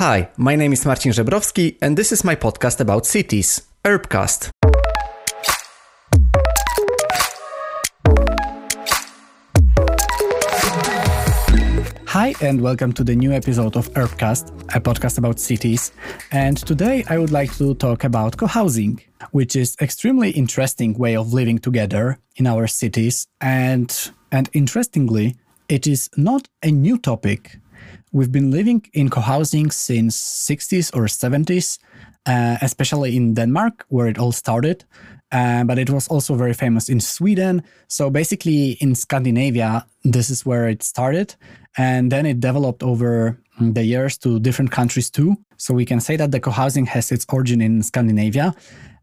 Hi, my name is Marcin Żebrowski, and this is my podcast about cities, Urbcast. Hi, and welcome to the new episode of Urbcast, a podcast about cities. And today I would like to talk about co-housing, which is extremely interesting way of living together in our cities. And and interestingly, it is not a new topic. We've been living in co-housing since 60s or 70s, uh, especially in Denmark, where it all started. Uh, but it was also very famous in Sweden. So basically, in Scandinavia, this is where it started. And then it developed over the years to different countries too. So we can say that the co-housing has its origin in Scandinavia.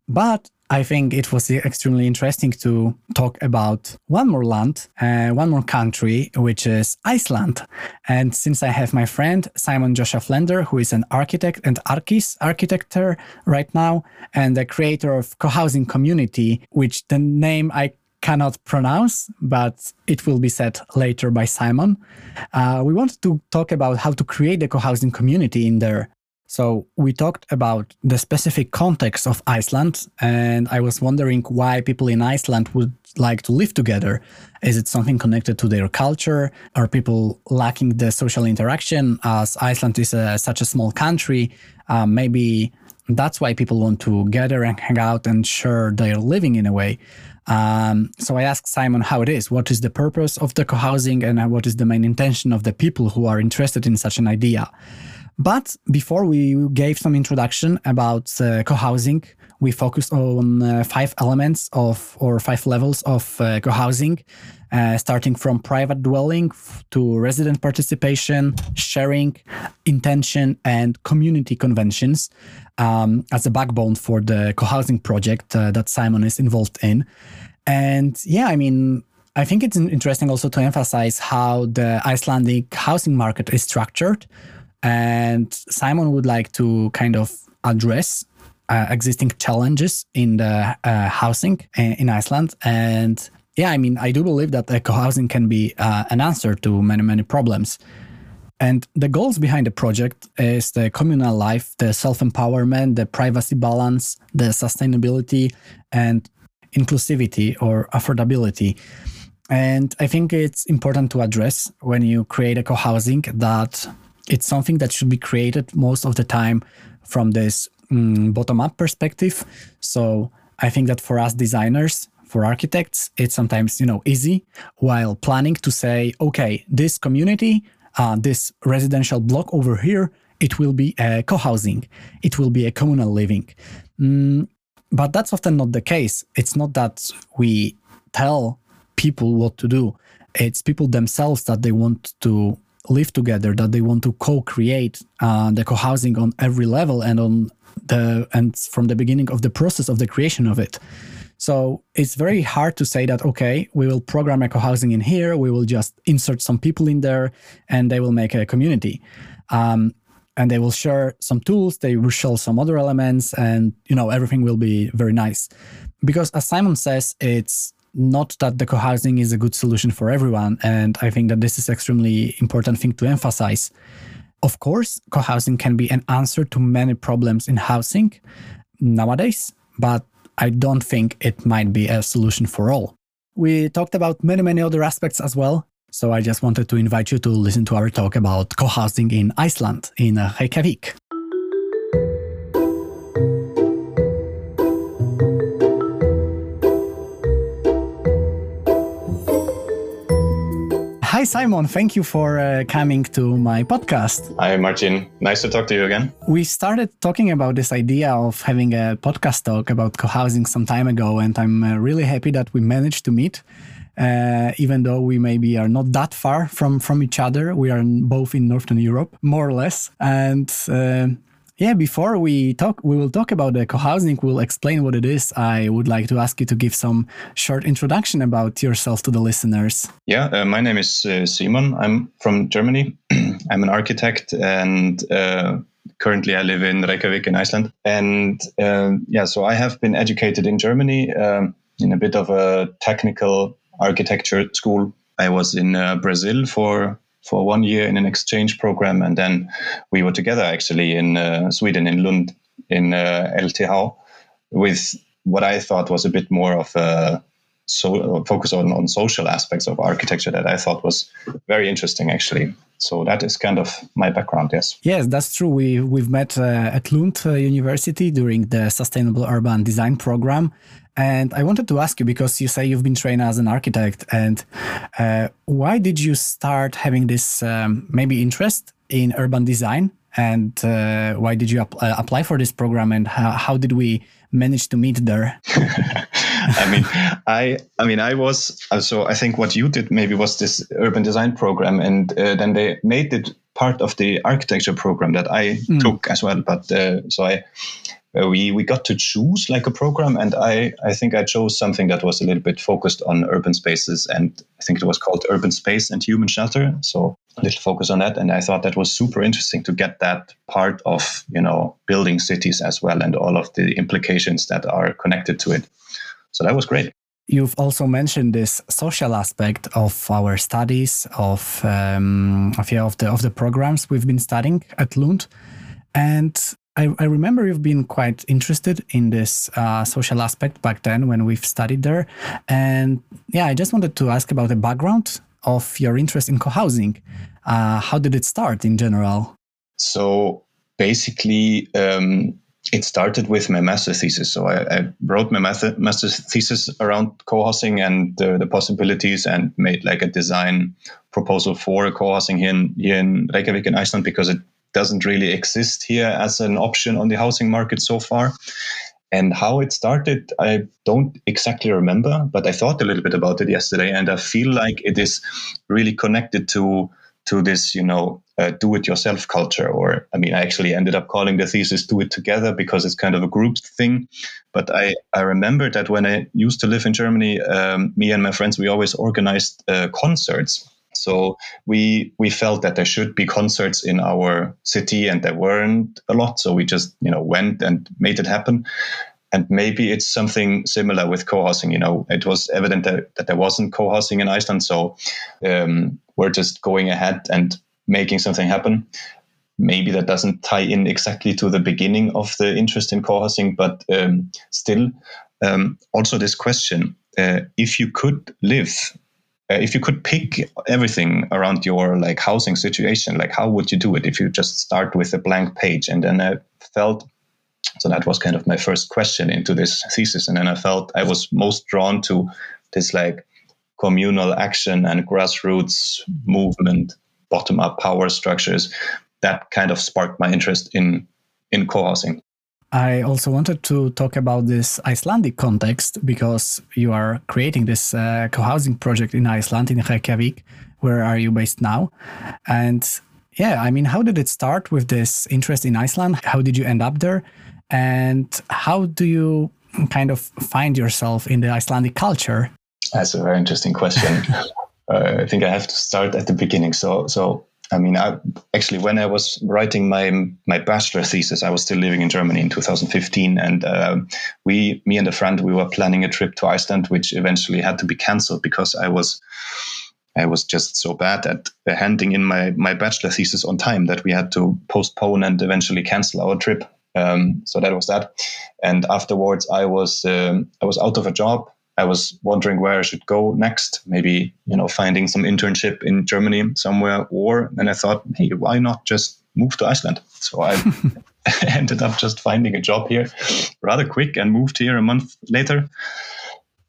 But I think it was extremely interesting to talk about one more land, uh, one more country, which is Iceland. And since I have my friend Simon Joshua Flender, who is an architect and Arkis architecture right now, and the creator of co-housing community, which the name I cannot pronounce, but it will be said later by Simon. Uh, we wanted to talk about how to create a co-housing community in there so we talked about the specific context of Iceland, and I was wondering why people in Iceland would like to live together. Is it something connected to their culture? Are people lacking the social interaction? As Iceland is a, such a small country, um, maybe that's why people want to gather and hang out and share their living in a way. Um, so I asked Simon how it is. What is the purpose of the co-housing, and what is the main intention of the people who are interested in such an idea? But before we gave some introduction about uh, co-housing, we focused on uh, five elements of or five levels of uh, co-housing, uh, starting from private dwelling to resident participation, sharing, intention, and community conventions um, as a backbone for the co-housing project uh, that Simon is involved in. And yeah, I mean, I think it's interesting also to emphasize how the Icelandic housing market is structured and Simon would like to kind of address uh, existing challenges in the uh, housing in Iceland. And yeah, I mean, I do believe that eco housing can be uh, an answer to many, many problems. And the goals behind the project is the communal life, the self empowerment, the privacy balance, the sustainability, and inclusivity or affordability. And I think it's important to address when you create eco housing that it's something that should be created most of the time from this um, bottom up perspective. So I think that for us designers, for architects, it's sometimes you know easy while planning to say, okay, this community, uh, this residential block over here, it will be a co-housing, it will be a communal living. Mm, but that's often not the case. It's not that we tell people what to do. It's people themselves that they want to live together, that they want to co-create uh, the co-housing on every level and on the and from the beginning of the process of the creation of it. So it's very hard to say that okay, we will program a co-housing in here, we will just insert some people in there, and they will make a community. Um, and they will share some tools, they will share some other elements, and you know everything will be very nice. Because as Simon says, it's not that the co-housing is a good solution for everyone. And I think that this is extremely important thing to emphasize. Of course, co-housing can be an answer to many problems in housing nowadays, but I don't think it might be a solution for all. We talked about many, many other aspects as well. So I just wanted to invite you to listen to our talk about co-housing in Iceland, in Reykjavik. Hi, Simon. Thank you for uh, coming to my podcast. Hi, Marcin. Nice to talk to you again. We started talking about this idea of having a podcast talk about co housing some time ago, and I'm uh, really happy that we managed to meet. Uh, even though we maybe are not that far from from each other, we are both in Northern Europe, more or less. And uh, yeah, before we talk, we will talk about the co-housing. We'll explain what it is. I would like to ask you to give some short introduction about yourself to the listeners. Yeah, uh, my name is uh, Simon. I'm from Germany. I'm an architect, and uh, currently I live in Reykjavik in Iceland. And uh, yeah, so I have been educated in Germany um, in a bit of a technical architecture school. I was in uh, Brazil for for one year in an exchange program, and then we were together actually in uh, Sweden in Lund in uh, LTH with what I thought was a bit more of a so focus on, on social aspects of architecture that I thought was very interesting actually. So that is kind of my background, yes. Yes, that's true. We we've met uh, at Lund uh, University during the Sustainable Urban Design program, and I wanted to ask you because you say you've been trained as an architect, and uh, why did you start having this um, maybe interest in urban design? And uh, why did you ap uh, apply for this program? And how, how did we manage to meet there? I mean, I I mean, I was uh, so I think what you did maybe was this urban design program, and uh, then they made it part of the architecture program that I mm. took as well. But uh, so I uh, we we got to choose like a program, and I I think I chose something that was a little bit focused on urban spaces, and I think it was called urban space and human shelter. So a little focus on that, and I thought that was super interesting to get that part of you know building cities as well, and all of the implications that are connected to it. So that was great. You've also mentioned this social aspect of our studies of um, of, yeah, of the of the programs we've been studying at Lund, and I, I remember you've been quite interested in this uh, social aspect back then when we've studied there, and yeah, I just wanted to ask about the background of your interest in co-housing. Uh, how did it start in general? So basically. Um, it started with my master thesis. So I, I wrote my master, thesis around co-housing and the, the, possibilities and made like a design proposal for co-housing here in, here in Reykjavik in Iceland because it doesn't really exist here as an option on the housing market so far. And how it started, I don't exactly remember, but I thought a little bit about it yesterday, and I feel like it is really connected to to this, you know, uh, do-it-yourself culture. Or, I mean, I actually ended up calling the thesis "Do It Together" because it's kind of a group thing. But I I remember that when I used to live in Germany, um, me and my friends we always organized uh, concerts. So we we felt that there should be concerts in our city, and there weren't a lot. So we just you know went and made it happen and maybe it's something similar with co-housing you know it was evident that, that there wasn't co-housing in iceland so um, we're just going ahead and making something happen. Maybe that doesn't tie in exactly to the beginning of the interest in co-housing, but um, still, um, also this question: uh, if you could live, uh, if you could pick everything around your like housing situation, like how would you do it? If you just start with a blank page, and then I felt so that was kind of my first question into this thesis, and then I felt I was most drawn to this like communal action and grassroots movement, bottom up power structures. That kind of sparked my interest in in co-housing. I also wanted to talk about this Icelandic context because you are creating this uh, co-housing project in Iceland in Reykjavik. Where are you based now? And yeah, I mean, how did it start with this interest in Iceland? How did you end up there? And how do you kind of find yourself in the Icelandic culture? That's a very interesting question. uh, I think I have to start at the beginning. So, so I mean, I actually when I was writing my my bachelor thesis, I was still living in Germany in 2015, and uh, we, me and a friend, we were planning a trip to Iceland, which eventually had to be cancelled because I was. I was just so bad at handing in my, my bachelor thesis on time that we had to postpone and eventually cancel our trip. Um, so that was that. And afterwards, I was um, I was out of a job I was wondering where I should go next. Maybe you know finding some internship in Germany somewhere, or and I thought, hey, why not just move to Iceland? So I ended up just finding a job here rather quick and moved here a month later.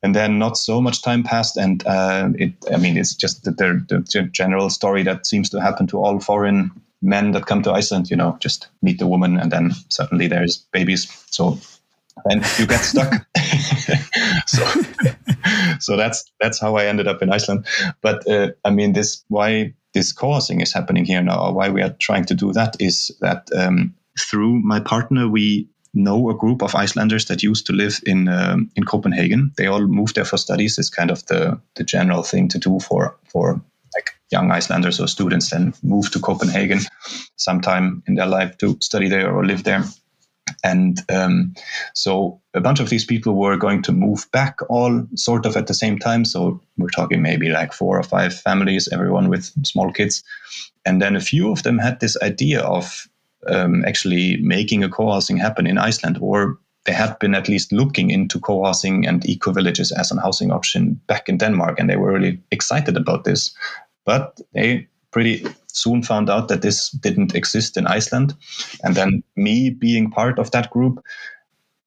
And then not so much time passed, and uh, it. I mean, it's just the, the, the general story that seems to happen to all foreign men that come to Iceland. You know, just meet the woman, and then suddenly there's babies. So and you get stuck. so, so that's that's how I ended up in Iceland. But uh, I mean, this why this co-housing is happening here now, or why we are trying to do that, is that um, through my partner we know a group of Icelanders that used to live in um, in Copenhagen. They all moved there for studies. It's kind of the the general thing to do for for like young Icelanders or students. Then move to Copenhagen sometime in their life to study there or live there And um, so a bunch of these people were going to move back all sort of at the same time. So we're talking maybe like four or five families, everyone with small kids. And then a few of them had this idea of um, actually making a co-housing happen in Iceland, or they had been at least looking into co-housing and eco villages as an housing option back in Denmark, and they were really excited about this. But they pretty soon found out that this didn't exist in Iceland. And then me being part of that group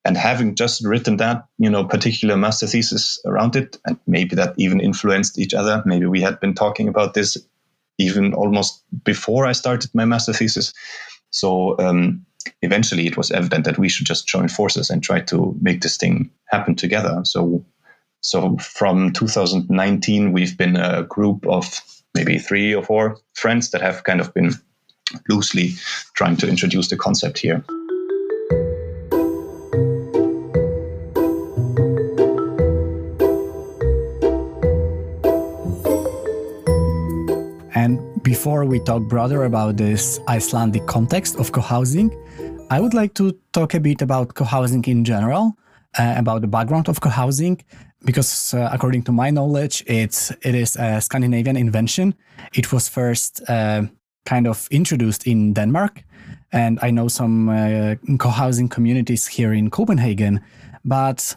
and having just written that, you know, particular master thesis around it, and maybe that even influenced each other. Maybe we had been talking about this even almost before I started my master thesis. So um, eventually it was evident that we should just join forces and try to make this thing happen together. So so from 2019, we've been a group of maybe three or four friends that have kind of been loosely trying to introduce the concept here. And before we talk broader about this Icelandic context of co-housing, I would like to talk a bit about co-housing in general, uh, about the background of co-housing, because uh, according to my knowledge, it's it is a Scandinavian invention. It was first uh, kind of introduced in Denmark, and I know some uh, co-housing communities here in Copenhagen. But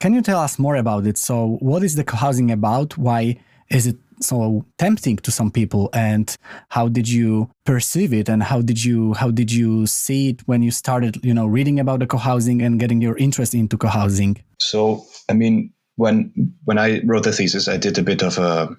can you tell us more about it? So, what is the co-housing about? Why is it so tempting to some people and how did you perceive it and how did you how did you see it when you started you know reading about the co-housing and getting your interest into co-housing so i mean when when I wrote the thesis, I did a bit of a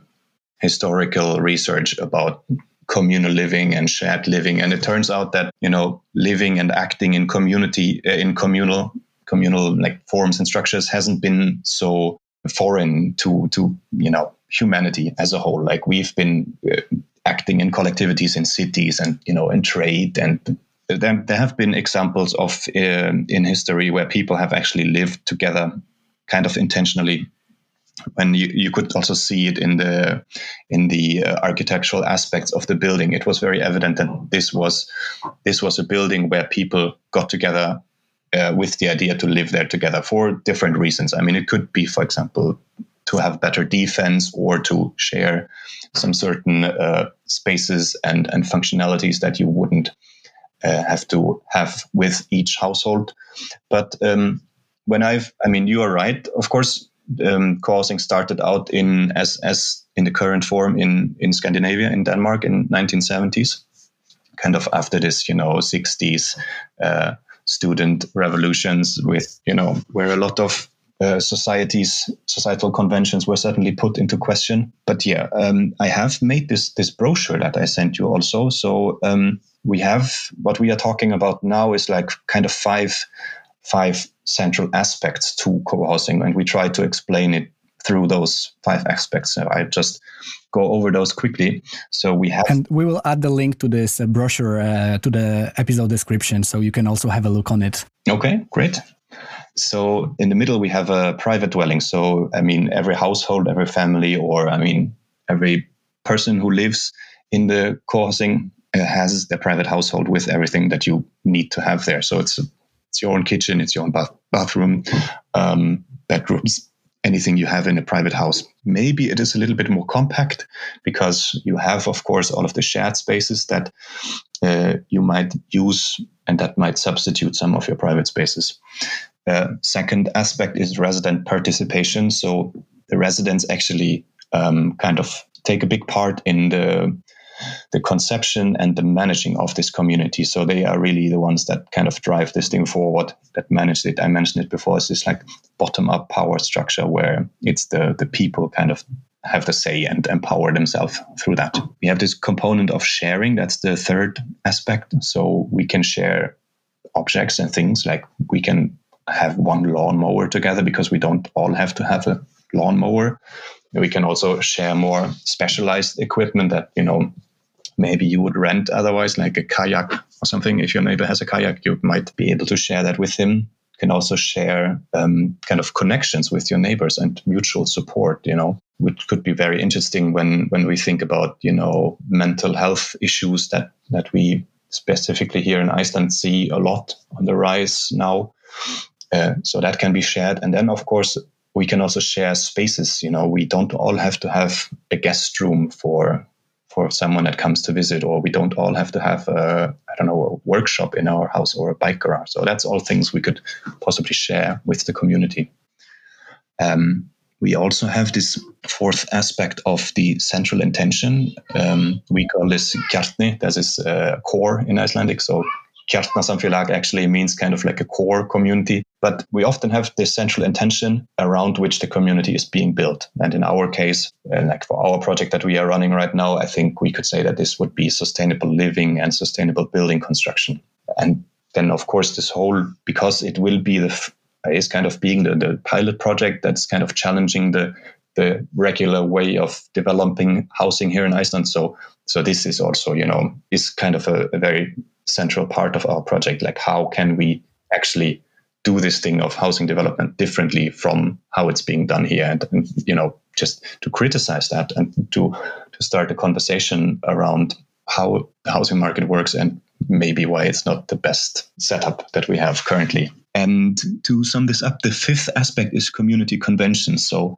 historical research about communal living and shared living, and it turns out that you know living and acting in community uh, in communal communal like forms and structures hasn't been so foreign to to you know humanity as a whole. Like we've been uh, acting in collectivities in cities and you know in trade and there, there have been examples of uh, in history where people have actually lived together kind of intentionally when you, you could also see it in the in the uh, architectural aspects of the building. It was very evident that this was this was a building where people got together uh, with the idea to live there together for different reasons. I mean it could be for example to have better defense or to share some certain uh, spaces and and functionalities that you wouldn't uh, have to have with each household. But um, when I've, I mean, you are right. Of course, um, co-housing started out in as as in the current form in in Scandinavia in Denmark in 1970s, kind of after this, you know, 60s uh, student revolutions with you know where a lot of uh, societies societal conventions were certainly put into question. But yeah, um, I have made this this brochure that I sent you also. So um, we have what we are talking about now is like kind of five five central aspects to co-housing, and we try to explain it through those five aspects. So I just go over those quickly. So we have, and we will add the link to this uh, brochure uh, to the episode description, so you can also have a look on it. Okay, great. So in the middle we have a private dwelling. So I mean, every household, every family, or I mean, every person who lives in the co-housing uh, has their private household with everything that you need to have there. So it's it's your own kitchen, it's your own bath- bathroom, um, bedrooms, anything you have in a private house. Maybe it is a little bit more compact because you have, of course, all of the shared spaces that uh, you might use and that might substitute some of your private spaces. Uh, second aspect is resident participation. So the residents actually um, kind of take a big part in the the conception and the managing of this community. So they are really the ones that kind of drive this thing forward, that manage it. I mentioned it before. It's this like bottom up power structure where it's the the people kind of have the say and empower themselves through that. We have this component of sharing. That's the third aspect. So we can share objects and things like we can have one lawnmower together because we don't all have to have a lawnmower. We can also share more specialized equipment that, you know, maybe you would rent otherwise, like a kayak or something. If your neighbor has a kayak, you might be able to share that with him. You can also share um, kind of connections with your neighbors and mutual support, you know, which could be very interesting when when we think about, you know, mental health issues that that we specifically here in Iceland see a lot on the rise now. Uh, so that can be shared. And then, of course, we can also share spaces. You know, we don't all have to have a guest room for for someone that comes to visit, or we don't all have to have a I don't know a workshop in our house or a bike garage. So that's all things we could possibly share with the community. Um, we also have this fourth aspect of the central intention. Um, we call this kjarni. That is uh, core in Icelandic. So Kjarnasamfélag actually means kind of like a core community. But we often have this central intention around which the community is being built. And in our case, uh, like for our project that we are running right now, I think we could say that this would be sustainable living and sustainable building construction. And then, of course, this whole, because it will be the is kind of being the, the pilot project that's kind of challenging the the regular way of developing housing here in Iceland. So so this is also you know is kind of a, a very central part of our project. Like how can we actually do this thing of housing development differently from how it's being done here and, and, you know just to criticize that and to to start a conversation around how the housing market works and maybe why it's not the best setup that we have currently and to sum this up, the fifth aspect is community conventions. So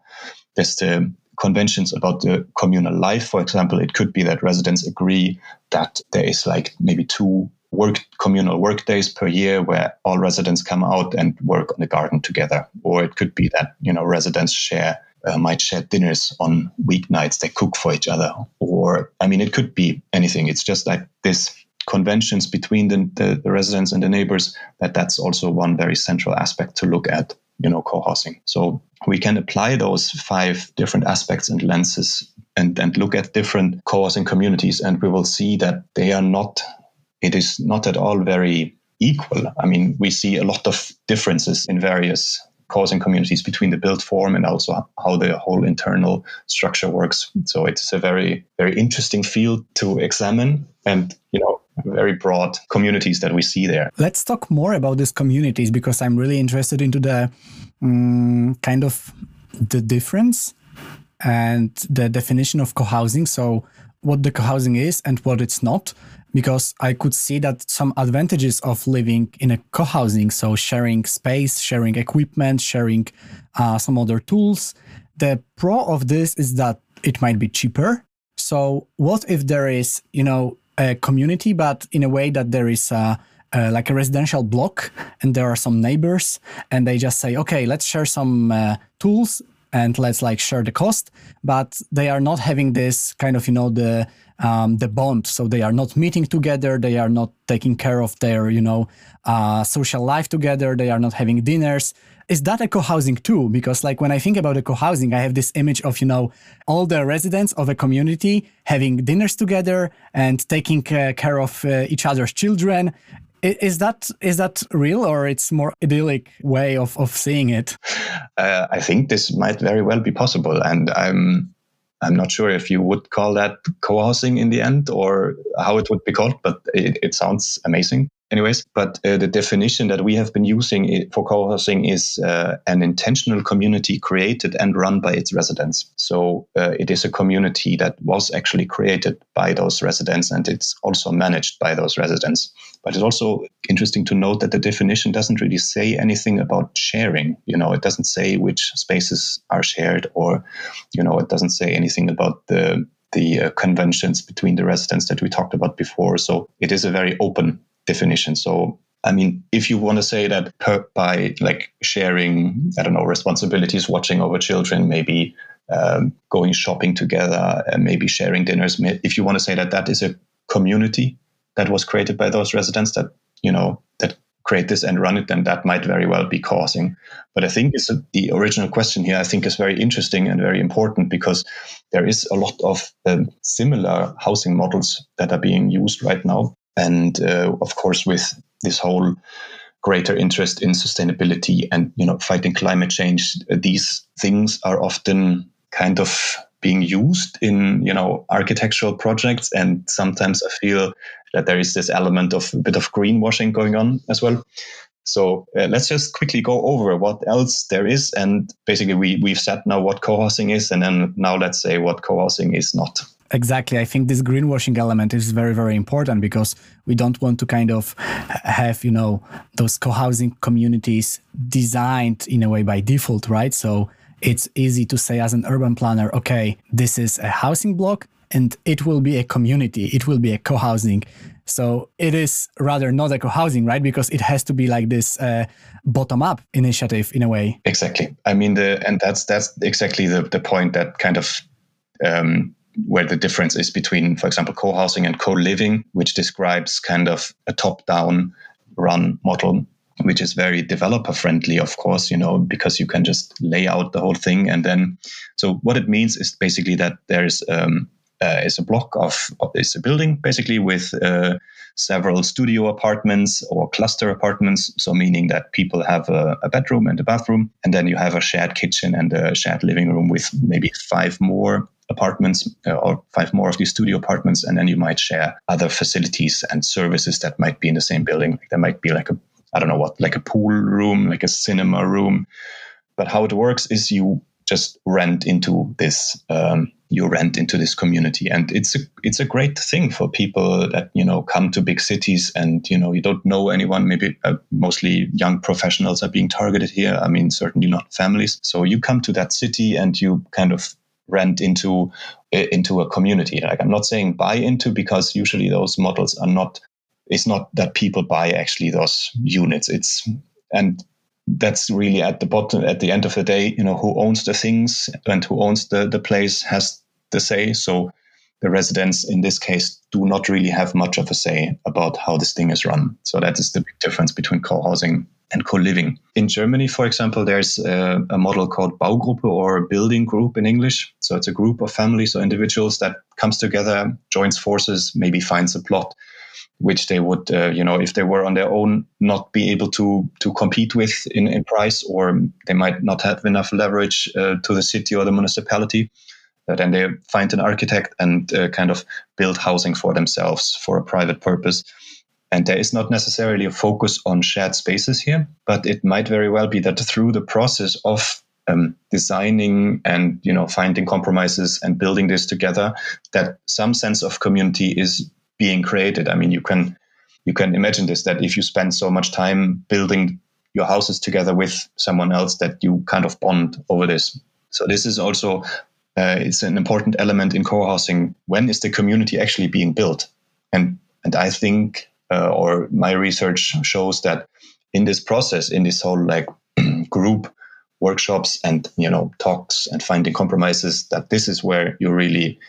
there's the conventions about the communal life. For example, it could be that residents agree that there is like maybe two work communal work days per year where all residents come out and work on the garden together. Or it could be that, you know, residents share uh, might share dinners on weeknights. They cook for each other. Or, I mean, it could be anything. It's just like this conventions between the, the, the, residents and the neighbors that that's also one very central aspect to look at you know co-housing. So we can apply those five different aspects and lenses and, and look at different co-housing communities and we will see that they are not it is not at all very equal. I mean we see a lot of differences in various co-housing communities between the built form and also how the whole internal structure works. So it's a very very interesting field to examine and you know very broad communities that we see there. Let's talk more about these communities because I'm really interested into the um, kind of the difference and the definition of co-housing. So what the co-housing is and what it's not because I could see that some advantages of living in a co-housing, so sharing space, sharing equipment, sharing uh, some other tools. The pro of this is that it might be cheaper. So what if there is, you know, a community, but in a way that there is a, like a residential block and there are some neighbors and they just say, okay, let's share some uh, tools and let's like share the cost. But they are not having this kind of, you know, the um, the bond. So they are not meeting together. They are not taking care of their, you know, uh, social life together. They are not having dinners is that a co-housing too? Because like when I think about a co-housing, I have this image of, you know, all the residents of a community having dinners together and taking care of uh, each other's children. Is that is that real or it's more idyllic way of, of seeing it? Uh, I think this might very well be possible, and I'm I'm not sure if you would call that co-housing in the end or how it would be called, but it, it sounds amazing anyways. But uh, the definition that we have been using for co-housing is uh, an intentional community created and run by its residents. So uh, it is a community that was actually created by those residents and it's also managed by those residents. But it's also interesting to note that the definition doesn't really say anything about sharing. You know, it doesn't say which spaces are shared, or you know, it doesn't say anything about the the uh, conventions between the residents that we talked about before. So it is a very open definition. So, I mean, if you want to say that per, by like sharing, I don't know, responsibilities, watching over children, maybe um, going shopping together, and maybe sharing dinners, if you want to say that that is a community that was created by those residents that, you know, that create this and run it, then that might very well be co-housing. But I think it's a, the original question here, I think is very interesting and very important because there is a lot of um, similar housing models that are being used right now. And uh, of course, with this whole greater interest in sustainability and you know fighting climate change, these things are often kind of being used in you know architectural projects. And sometimes i feel that there is this element of a bit of greenwashing going on as well. So uh, let's just quickly go over what else there is. And basically we we've said now what co-housing is. And then now let's say what co-housing is not exactly. I think this greenwashing element is very, very important because we don't want to kind of have, you know, those co-housing communities designed in a way by default, right? So it's easy to say as an urban planner, okay, this is a housing block and it will be a community, it will be a co-housing. So it is rather not a co-housing, right? Because it has to be like this uh, bottom-up initiative in a way. Exactly. I mean, the and that's that's exactly the the point that kind of um, where the difference is between, for example, co-housing and co-living, which describes kind of a top-down run model which is very developer friendly, of course, you know, because you can just lay out the whole thing. And then, so what it means is basically that there is um, uh, is a block of, is a building basically with uh, several studio apartments or cluster apartments. So meaning that people have a, a, bedroom and a bathroom, and then you have a shared kitchen and a shared living room with maybe five more apartments uh, or five more of these studio apartments, and then you might share other facilities and services that might be in the same building. There might be like a I don't know what, like a pool room, like a cinema room. But how it works is you just rent into this um, you rent into this community and it's a it's a great thing for people that you know come to big cities and you know you don't know anyone maybe uh, mostly young professionals are being targeted here i mean certainly not families so you come to that city and you kind of rent into uh, into a community. Like i'm not saying buy into because usually those models are not it's not that people buy actually those units. It's and that's really at the bottom at the end of the day you know who owns the things and who owns the the place has the say. So the residents in this case do not really have much of a say about how this thing is run. So that is the big difference between co-housing and co-living. In germany for example there's a, a model called baugruppe or building group in english. So it's a group of families or individuals that comes together joins forces maybe finds a plot which they would, uh, you know, if they were on their own, not be able to to compete with in, in price, or they might not have enough leverage uh, to the city or the municipality. Then they find an architect and uh, kind of build housing for themselves for a private purpose. And there is not necessarily a focus on shared spaces here, but it might very well be that through the process of um, designing and you know finding compromises and building this together, that some sense of community is being created. I mean, you can you can imagine this that if you spend so much time building your houses together with someone else, that you kind of bond over this. So this is also uh, it's an important element in co-housing. When is the community actually being built? And and I think, uh, or my research shows that in this process, in this whole like group workshops and you know talks and finding compromises, that this is where you really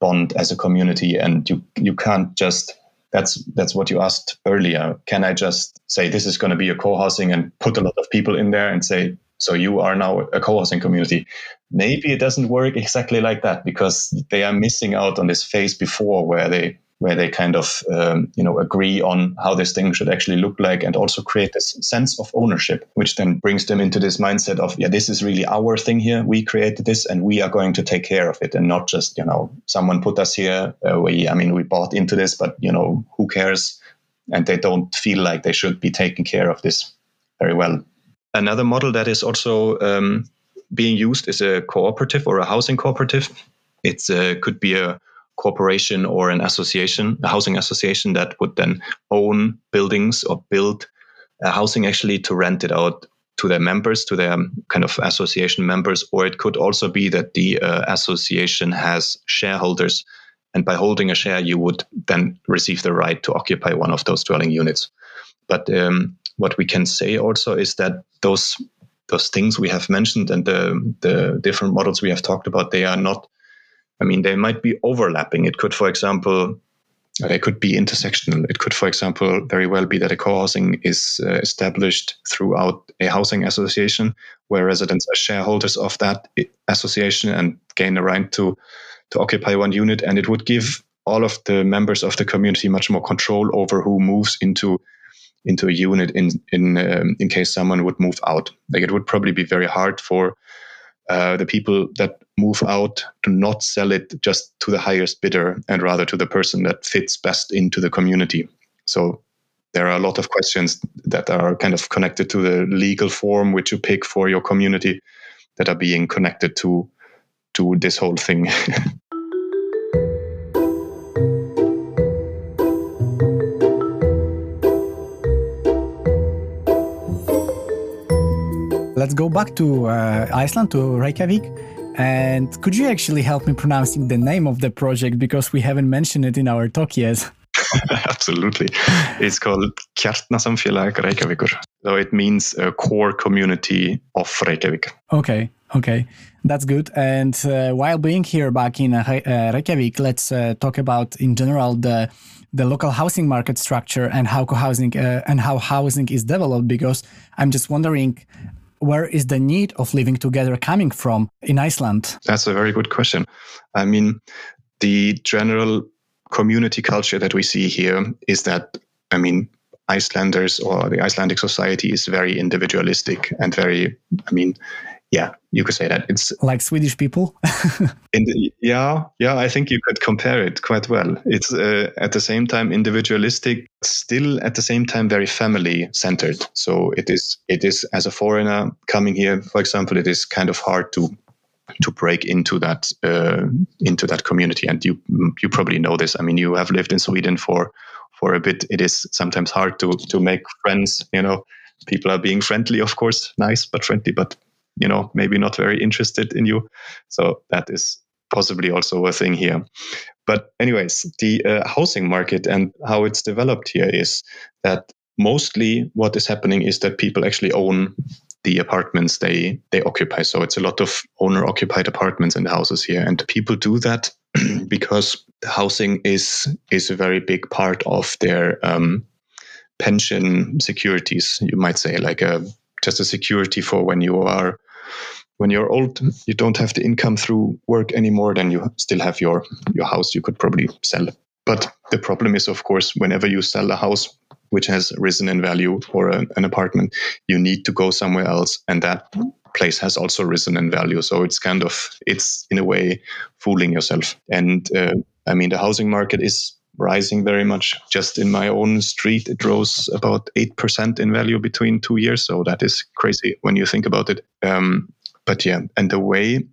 bond as a community and you you can't just that's that's what you asked earlier can i just say this is going to be a co-housing and put a lot of people in there and say so you are now a co-housing community. Maybe it doesn't work exactly like that because they are missing out on this phase before where they where they kind of um, you know agree on how this thing should actually look like and also create this sense of ownership which then brings them into this mindset of yeah this is really our thing here. We created this and we are going to take care of it and not just you know someone put us here uh, we i mean we bought into this but you know who cares? And they don't feel like they should be taking care of this very well another model that is also um, being used is a cooperative or a housing cooperative it uh, could be a corporation or an association, a housing association that would then own buildings or build a housing actually to rent it out to their members, to their kind of association members, or it could also be that the uh, association has shareholders. And by holding a share, you would then receive the right to occupy one of those dwelling units. But um, what we can say also is that those those things we have mentioned and the the different models we have talked about, they are not I mean, they might be overlapping. It could, for example, they could be intersectional. It could, for example, very well be that a co-housing is uh, established throughout a housing association where residents are shareholders of that association and gain the right to to occupy one unit, and it would give all of the members of the community much more control over who moves into into a unit in in um, in case someone would move out. Like it would probably be very hard for uh, the people that move out to not sell it just to the highest bidder and rather to the person that fits best into the community. So there are a lot of questions that are kind of connected to the legal form which you pick for your community that are being connected to to this whole thing. let's go back to uh, Iceland, to Reykjavik. And could you actually help me pronouncing the name of the project because we haven't mentioned it in our talk yet? Absolutely. It's called Kjarnasamfélag Reykjavíkur. So it means a core community of Reykjavik. Okay, okay. That's good. And uh, while being here back in uh, uh Reykjavik, let's uh, talk about in general the the local housing market structure and how co-housing uh, and how housing is developed because I'm just wondering where is the need of living together coming from in Iceland? That's a very good question. I mean, the general community culture that we see here is that, I mean, Icelanders or the Icelandic society is very individualistic and very, I mean, yeah, you could say that it's like Swedish people. the, yeah, yeah, I think you could compare it quite well. It's uh, at the same time individualistic, still at the same time very family centered. So it is, it is as a foreigner coming here, for example, it is kind of hard to to break into that uh, into that community. And you you probably know this. I mean, you have lived in Sweden for for a bit. It is sometimes hard to to make friends. You know, people are being friendly, of course, nice but friendly, but you know maybe not very interested in you. So that is possibly also a thing here. But anyways, the uh, housing market and how it's developed here is that mostly what is happening is that people actually own the apartments they they occupy. So it's a lot of owner occupied apartments and houses here, and people do that because housing is is a very big part of their um, pension securities. You might say like a just a security for when you are when you're old you don't have the income through work anymore then you still have your your house you could probably sell but the problem is of course whenever you sell a house which has risen in value or a, an apartment, you need to go somewhere else. And that place has also risen in value. So it's kind of, it's in a way fooling yourself. And uh, I mean, the housing market is rising very much. Just in my own street, it rose about 8% in value between two years. So that is crazy when you think about it. Um, but yeah, and the way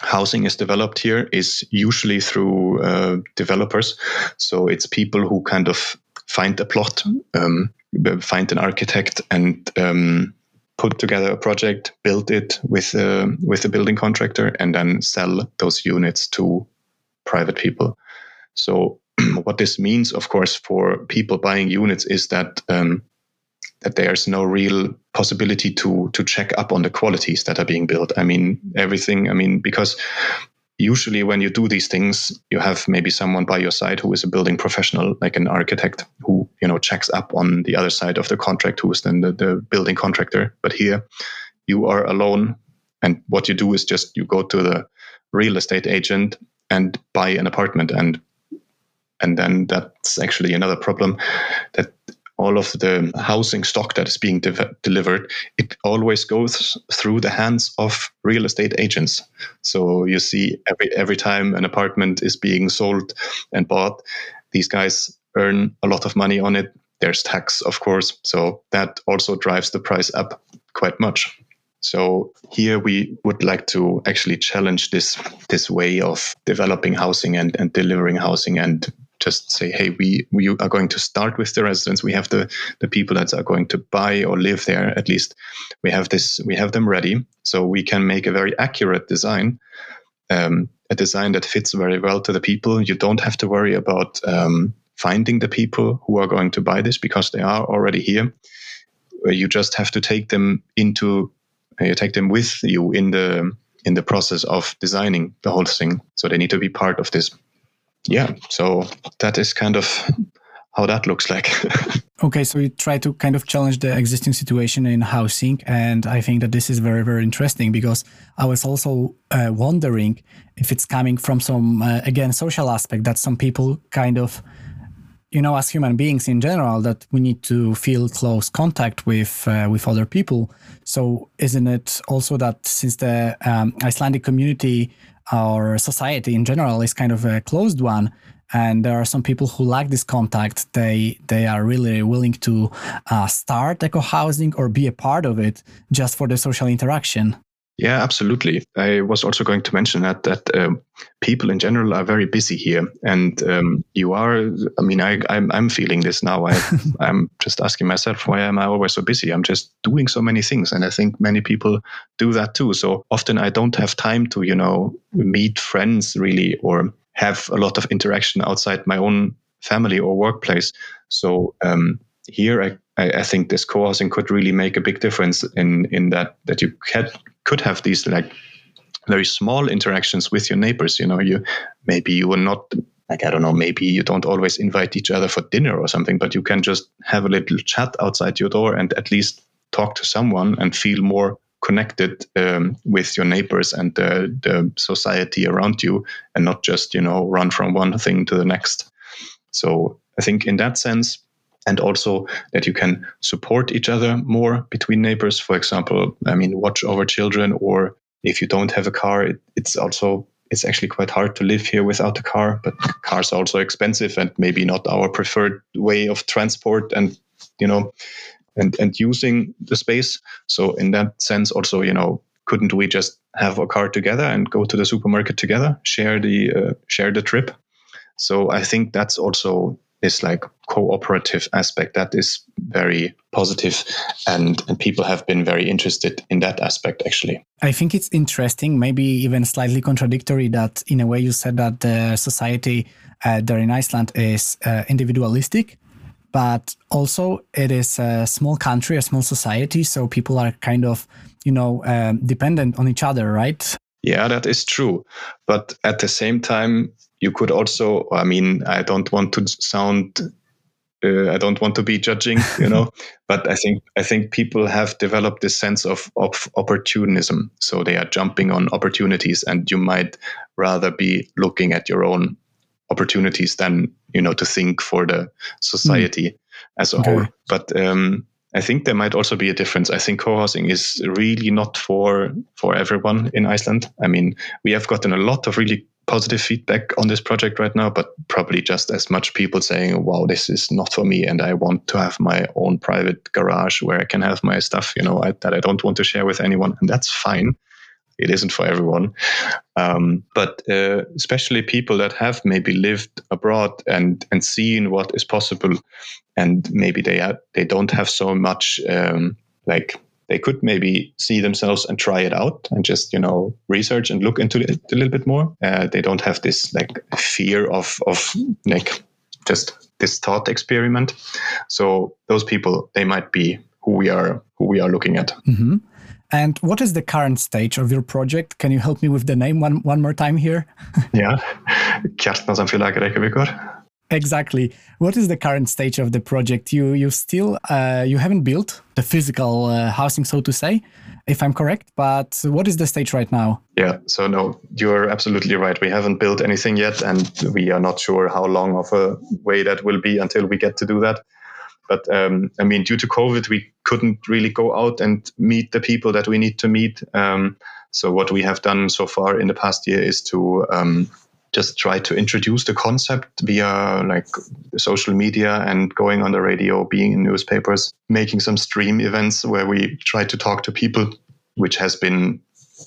housing is developed here is usually through uh, developers. So it's people who kind of find a plot, um, find an architect, and um, put together a project, build it with a, with a building contractor, and then sell those units to private people. So what this means, of course, for people buying units is that um, that there's no real possibility to to check up on the qualities that are being built. I mean, everything. I mean, because usually when you do these things you have maybe someone by your side who is a building professional like an architect who you know checks up on the other side of the contract who is then the, the building contractor but here you are alone and what you do is just you go to the real estate agent and buy an apartment and and then that's actually another problem that all of the housing stock that is being de- delivered, it always goes through the hands of real estate agents. So you see every every time an apartment is being sold and bought, these guys earn a lot of money on it. There's tax, of course, so that also drives the price up quite much. So here we would like to actually challenge this this way of developing housing and, and delivering housing and just say, hey, we we are going to start with the residents. We have the the people that are going to buy or live there. At least we have this. We have them ready, so we can make a very accurate design. Um, a design that fits very well to the people. You don't have to worry about um, finding the people who are going to buy this because they are already here. You just have to take them into, uh, you take them with you in the in the process of designing the whole thing. So they need to be part of this yeah, so that is kind of how that looks like. okay, so you try to kind of challenge the existing situation in housing, and I think that this is very, very interesting because I was also uh, wondering if it's coming from some uh, again social aspect that some people kind of you know as human beings in general that we need to feel close contact with uh, with other people. So isn't it also that since the um, icelandic community or society in general is kind of a closed one and there are some people who lack this contact they they are really willing to uh, start eco housing or be a part of it just for the social interaction Yeah, absolutely. I was also going to mention that that um, people in general are very busy here, and um, you are. I mean, I, I'm I'm feeling this now. I, I'm just asking myself, why am I always so busy? I'm just doing so many things, and I think many people do that too. So often I don't have time to, you know, meet friends really, or have a lot of interaction outside my own family or workplace. So um, here, I, I, I think this co-housing could really make a big difference in in that that you can could have these like very small interactions with your neighbors. You know, you maybe you will not like I don't know, maybe you don't always invite each other for dinner or something, but you can just have a little chat outside your door and at least talk to someone and feel more connected um, with your neighbors and the, the society around you and not just you know run from one thing to the next so i think in that sense and also that you can support each other more between neighbors. For example, I mean, watch over children, or if you don't have a car, it, it's also it's actually quite hard to live here without a car. But cars are also expensive and maybe not our preferred way of transport, and you know, and and using the space. So in that sense, also you know, couldn't we just have a car together and go to the supermarket together, share the uh, share the trip? So I think that's also this like cooperative aspect that is very positive and and people have been very interested in that aspect actually. I think it's interesting maybe even slightly contradictory that in a way you said that the society uh, there in iceland is uh, individualistic but also it is a small country a small society so people are kind of you know um, dependent on each other right? Yeah that is true. But at the same time you could also i mean i don't want to sound uh, i don't want to be judging you know but i think i think people have developed this sense of of opportunism so they are jumping on opportunities and you might rather be looking at your own opportunities than you know to think for the society mm. as a okay. whole but um, I think there might also be a difference. I think co-housing is really not for for everyone in Iceland. I mean, we have gotten a lot of really positive feedback on this project right now, but probably just as much people saying, wow, this is not for me. And I want to have my own private garage where I can have my stuff, you know, I, that I don't want to share with anyone. And that's fine. It isn't for everyone. Um, but uh, especially people that have maybe lived abroad and, and seen what is possible. And maybe they, have, they don't have so much um, like they could maybe see themselves and try it out and just you know research and look into it a little bit more. Uh, they don't have this like fear of of like just this thought experiment. So those people they might be who we are who we are looking at. Mm-hmm. And what is the current stage of your project? Can you help me with the name one one more time here? yeah, Reykjavíkur. Exactly. What is the current stage of the project? You you still uh, you haven't built the physical uh, housing, so to say, if I'm correct. But what is the stage right now? Yeah. So no, you're absolutely right. We haven't built anything yet, and we are not sure how long of a way that will be until we get to do that. But um, I mean, due to COVID, we couldn't really go out and meet the people that we need to meet. Um, so what we have done so far in the past year is to um, just try to introduce the concept via like social media and going on the radio, being in newspapers, making some stream events where we try to talk to people, which has been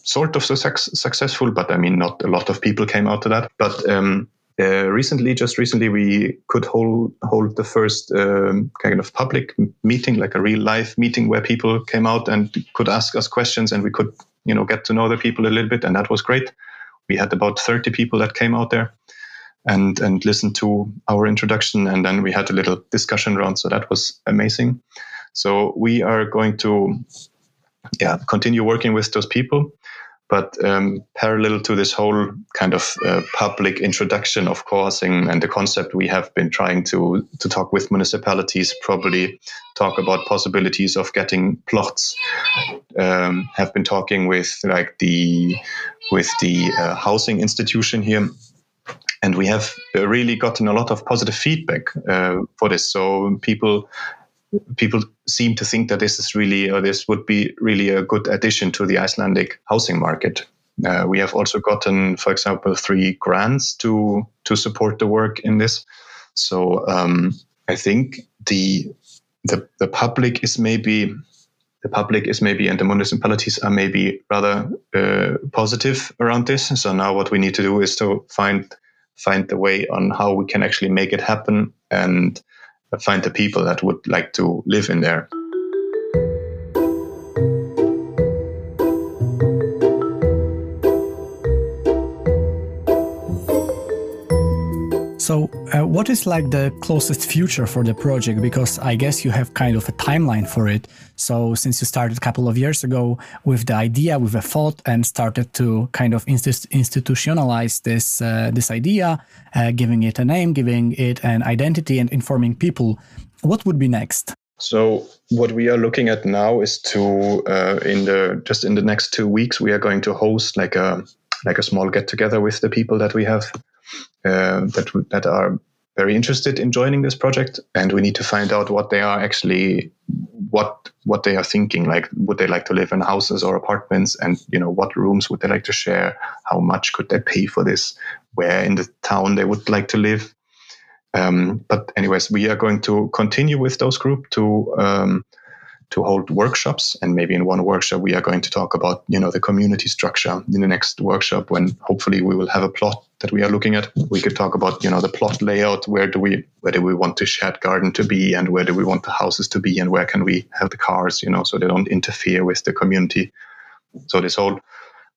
sort of success- successful, but I mean, not a lot of people came out to that. But um, uh, recently, just recently, we could hold hold the first um, kind of public meeting, like a real live meeting, where people came out and could ask us questions, and we could, you know, get to know the people a little bit, and that was great we had about 30 people that came out there and and listened to our introduction and then we had a little discussion round so that was amazing. So we are going to yeah continue working with those people but um, parallel to this whole kind of uh, public introduction of co-housing and the concept, we have been trying to to talk with municipalities, probably talk about possibilities of getting plots. Um, have been talking with like the with the uh, housing institution here and we have really gotten a lot of positive feedback uh, for this. So people people seem to think that this is really, or this would be really a good addition to the Icelandic housing market. Uh, we have also gotten, for example, three grants to to support the work in this. So um, I think the the the public is maybe the public is maybe and the municipalities are maybe rather uh, positive around this. So now what we need to do is to find find the way on how we can actually make it happen and find the people that would like to live in there. So, uh, what is like the closest future for the project? Because I guess you have kind of a timeline for it. So, since you started a couple of years ago with the idea, with a thought, and started to kind of institutionalize this uh, this idea, uh, giving it a name, giving it an identity, and informing people, what would be next? So what we are looking at now is to uh, in the just in the next two weeks we are going to host like a like a small get together with the people that we have uh, that that are very interested in joining this project, and we need to find out what they are actually what what they are thinking. Like, would they like to live in houses or apartments, and you know, what rooms would they like to share? How much could they pay for this? Where in the town they would like to live? Um, but anyways, we are going to continue with those group to um, to hold workshops. And maybe in one workshop we are going to talk about you know the community structure. In the next workshop when hopefully we will have a plot that we are looking at we could talk about you know the plot layout. Where do we where do we want the shared garden to be? And where do we want the houses to be? And where can we have the cars you know so they don't interfere with the community? So this whole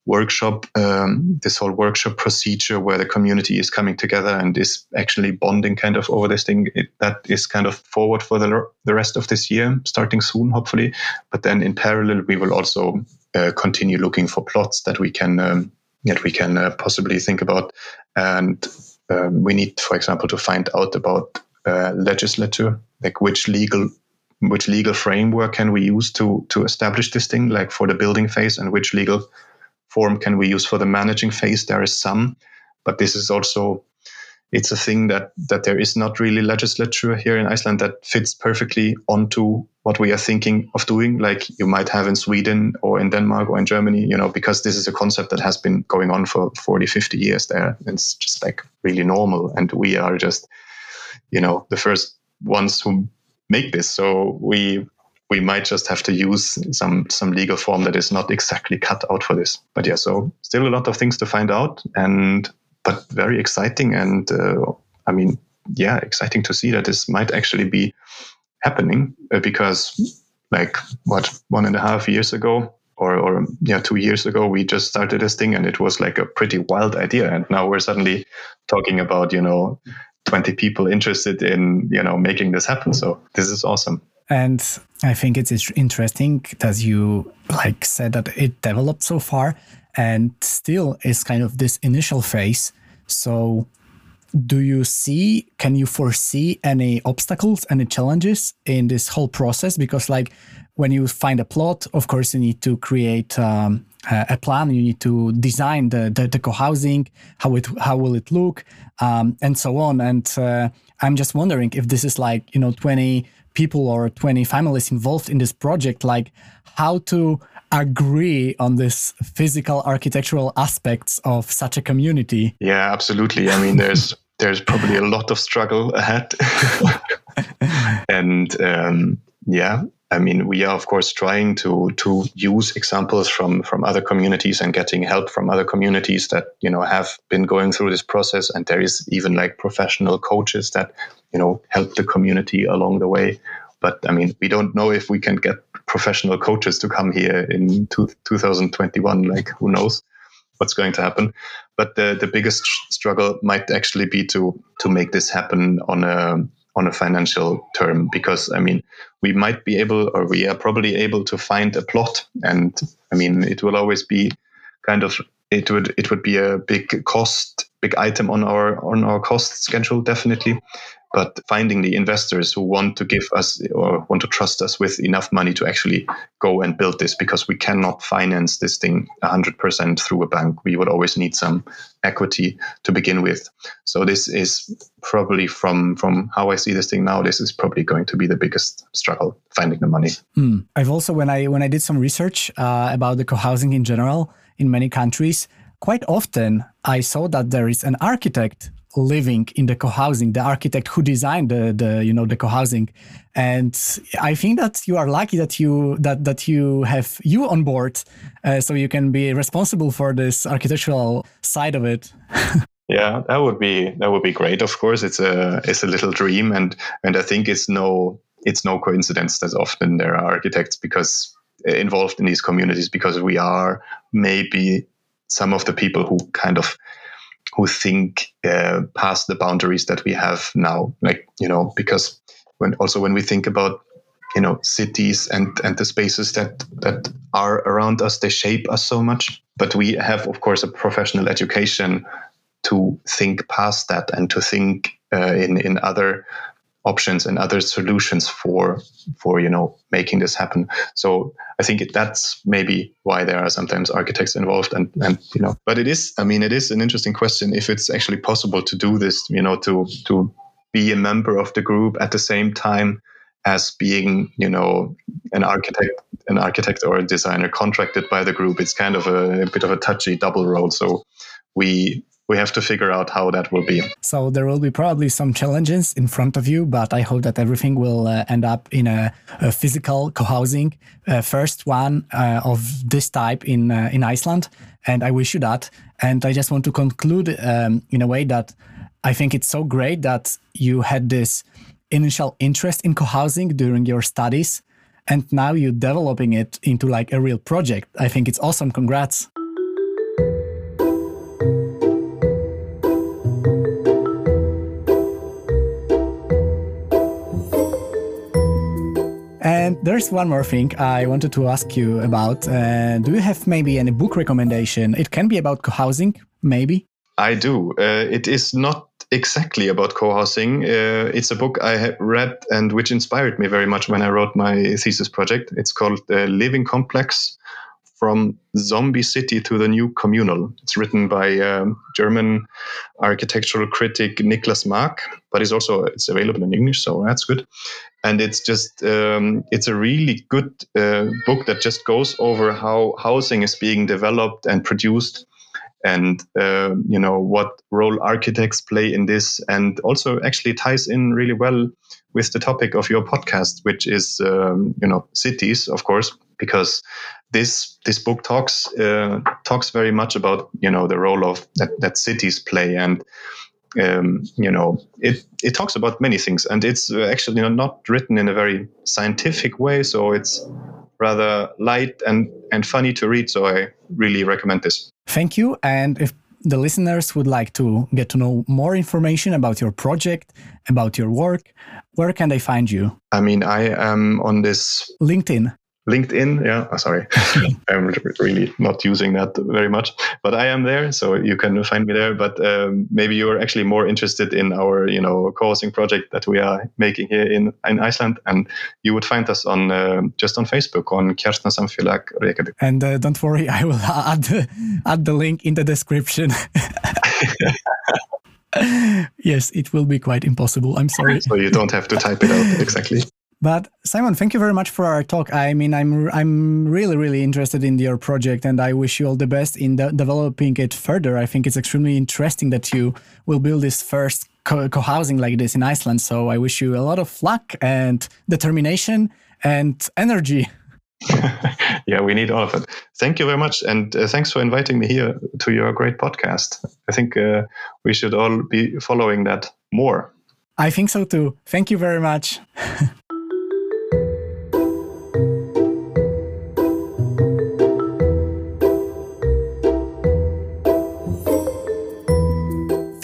workshop, um, this whole workshop procedure where the community is coming together and is actually bonding kind of over this thing. It, that is kind of forward for the, the rest of this year, starting soon, hopefully. But then in parallel, we will also uh, continue looking for plots that we can um, that we can uh, possibly think about. And um, we need, for example, to find out about uh, legislature, like which legal which legal framework can we use to to establish this thing, like for the building phase, and which legal form can we use for the managing phase? There is some, but this is also it's a thing that that there is not really legislature here in Iceland that fits perfectly onto what we are thinking of doing, like you might have in Sweden or in Denmark or in Germany, you know, because this is a concept that has been going on for 40, 50 years there. It's just like really normal. And we are just, you know, the first ones who make this. So we we might just have to use some some legal form that is not exactly cut out for this. But yeah, so still a lot of things to find out, and but very exciting. And uh, I mean, yeah, exciting to see that this might actually be happening uh, because, like, what one and a half years ago, or or yeah, two years ago, we just started this thing, and it was like a pretty wild idea, and now we're suddenly talking about you know. 20 people interested in you know making this happen so this is awesome and I think it's interesting that you like said that it developed so far and still is kind of this initial phase. So do you see can you foresee any obstacles any challenges in this whole process? Because like when you find a plot of course you need to create um, a plan. You need to design the, the, the co-housing how it how will it look um, and so on. And uh, i'm just wondering if this is like you know 20 people or 20 families involved in this project like how to agree on this physical architectural aspects of such a community. Yeah absolutely. I mean there's there's probably a lot of struggle ahead. And um, yeah I mean, we are of course trying to to use examples from from other communities and getting help from other communities that you know have been going through this process. And there is even like professional coaches that you know help the community along the way. But I mean, we don't know if we can get professional coaches to come here in two, 2021. Like, who knows what's going to happen? But the the biggest struggle might actually be to to make this happen on a on a financial term because I mean we might be able or we are probably able to find a plot and I mean it will always be kind of it would it would be a big cost big item on our on our cost schedule definitely but finding the investors who want to give us or want to trust us with enough money to actually go and build this because we cannot finance this thing 100% through a bank. We would always need some equity to begin with. So this is probably from from how I see this thing now, this is probably going to be the biggest struggle finding the money. Mm. I've also when I when I did some research uh, about the co-housing in general in many countries, quite often I saw that there is an architect living in the co-housing, the architect who designed the, the you know the co-housing, and I think that you are lucky that you that that you have you on board, uh, so you can be responsible for this architectural side of it. yeah, that would be that would be great. Of course, it's a it's a little dream, and and I think it's no it's no coincidence that often there are architects because uh, involved in these communities because we are maybe some of the people who kind of who think uh, past the boundaries that we have now like you know because when also when we think about you know cities and and the spaces that that are around us they shape us so much. But we have of course a professional education to think past that and to think uh, in in other options and other solutions for for you know making this happen. So i think that's maybe why there are sometimes architects involved and and you know but it is i mean it is an interesting question if it's actually possible to do this you know to to be a member of the group at the same time as being you know an architect an architect or a designer contracted by the group. It's kind of a, a bit of a touchy double role so we we have to figure out how that will be. So there will be probably some challenges in front of you, but I hope that everything will uh, end up in a, a physical co-housing, uh, first one uh, of this type in uh, in Iceland, and I wish you that. And I just want to conclude um, in a way that I think it's so great that you had this initial interest in co-housing during your studies, and now you're developing it into like a real project. I think it's awesome. Congrats. And there's one more thing I wanted to ask you about. Uh, do you have maybe any book recommendation? It can be about co-housing, maybe. I do. Uh, it is not exactly about co-housing. Uh, it's a book I read and which inspired me very much when I wrote my thesis project. It's called uh, Living Complex: From Zombie City to the New Communal. It's written by um, German architectural critic Niklas Maak, but it's also it's available in English, so that's good. And it's just um, it's a really good uh, book that just goes over how housing is being developed and produced and uh, you know what role architects play in this. And also actually ties in really well with the topic of your podcast which is um, you know cities of course because this this book talks uh, talks very much about you know the role of that, that cities play. And um, you know, it, it talks about many things, and it's uh, actually you know, not written in a very scientific way, so it's rather light and and funny to read. So I really recommend this. Thank you. And if the listeners would like to get to know more information about your project, about your work, where can they find you? I mean, I am on this LinkedIn. LinkedIn. Yeah, oh, sorry, I'm really not using that very much, but I am there, so you can find me there. But um, maybe you're actually more interested in our, you know, co-housing project that we are making here in in Iceland, and you would find us on uh, just on Facebook on Kjarnasamfélag Reykjavik. And uh, don't worry, I will add the, add the link in the description. yes, it will be quite impossible. I'm sorry. So you don't have to type it out exactly. But Simon, thank you very much for our talk. I mean, I'm I'm really really interested in your project, and I wish you all the best in de developing it further. I think it's extremely interesting that you will build this first co-housing like this in Iceland. So I wish you a lot of luck and determination and energy. yeah, we need all of it. Thank you very much, and uh, thanks for inviting me here to your great podcast. I think uh, we should all be following that more. I think so too. Thank you very much.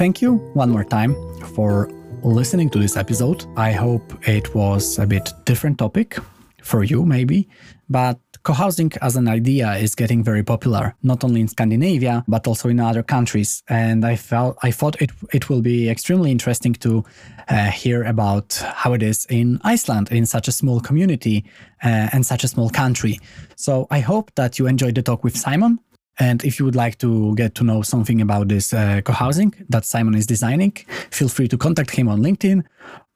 Thank you one more time for listening to this episode. I hope it was a bit different topic for you maybe, but co-housing as an idea is getting very popular, not only in Scandinavia, but also in other countries. And I felt I thought it it will be extremely interesting to uh, hear about how it is in Iceland, in such a small community uh, and such a small country. So I hope that you enjoyed the talk with Simon. And if you would like to get to know something about this uh, co-housing that Simon is designing, feel free to contact him on LinkedIn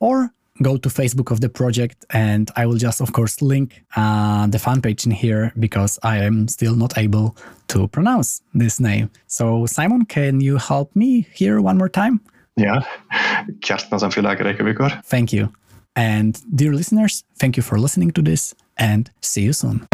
or go to Facebook of the project. And I will just, of course, link uh, the fan page in here because I am still not able to pronounce this name. So, Simon, can you help me here one more time? Ja, Kjarnasamfélag Reykjavíkur. Thank you. And dear listeners, thank you for listening to this and see you soon.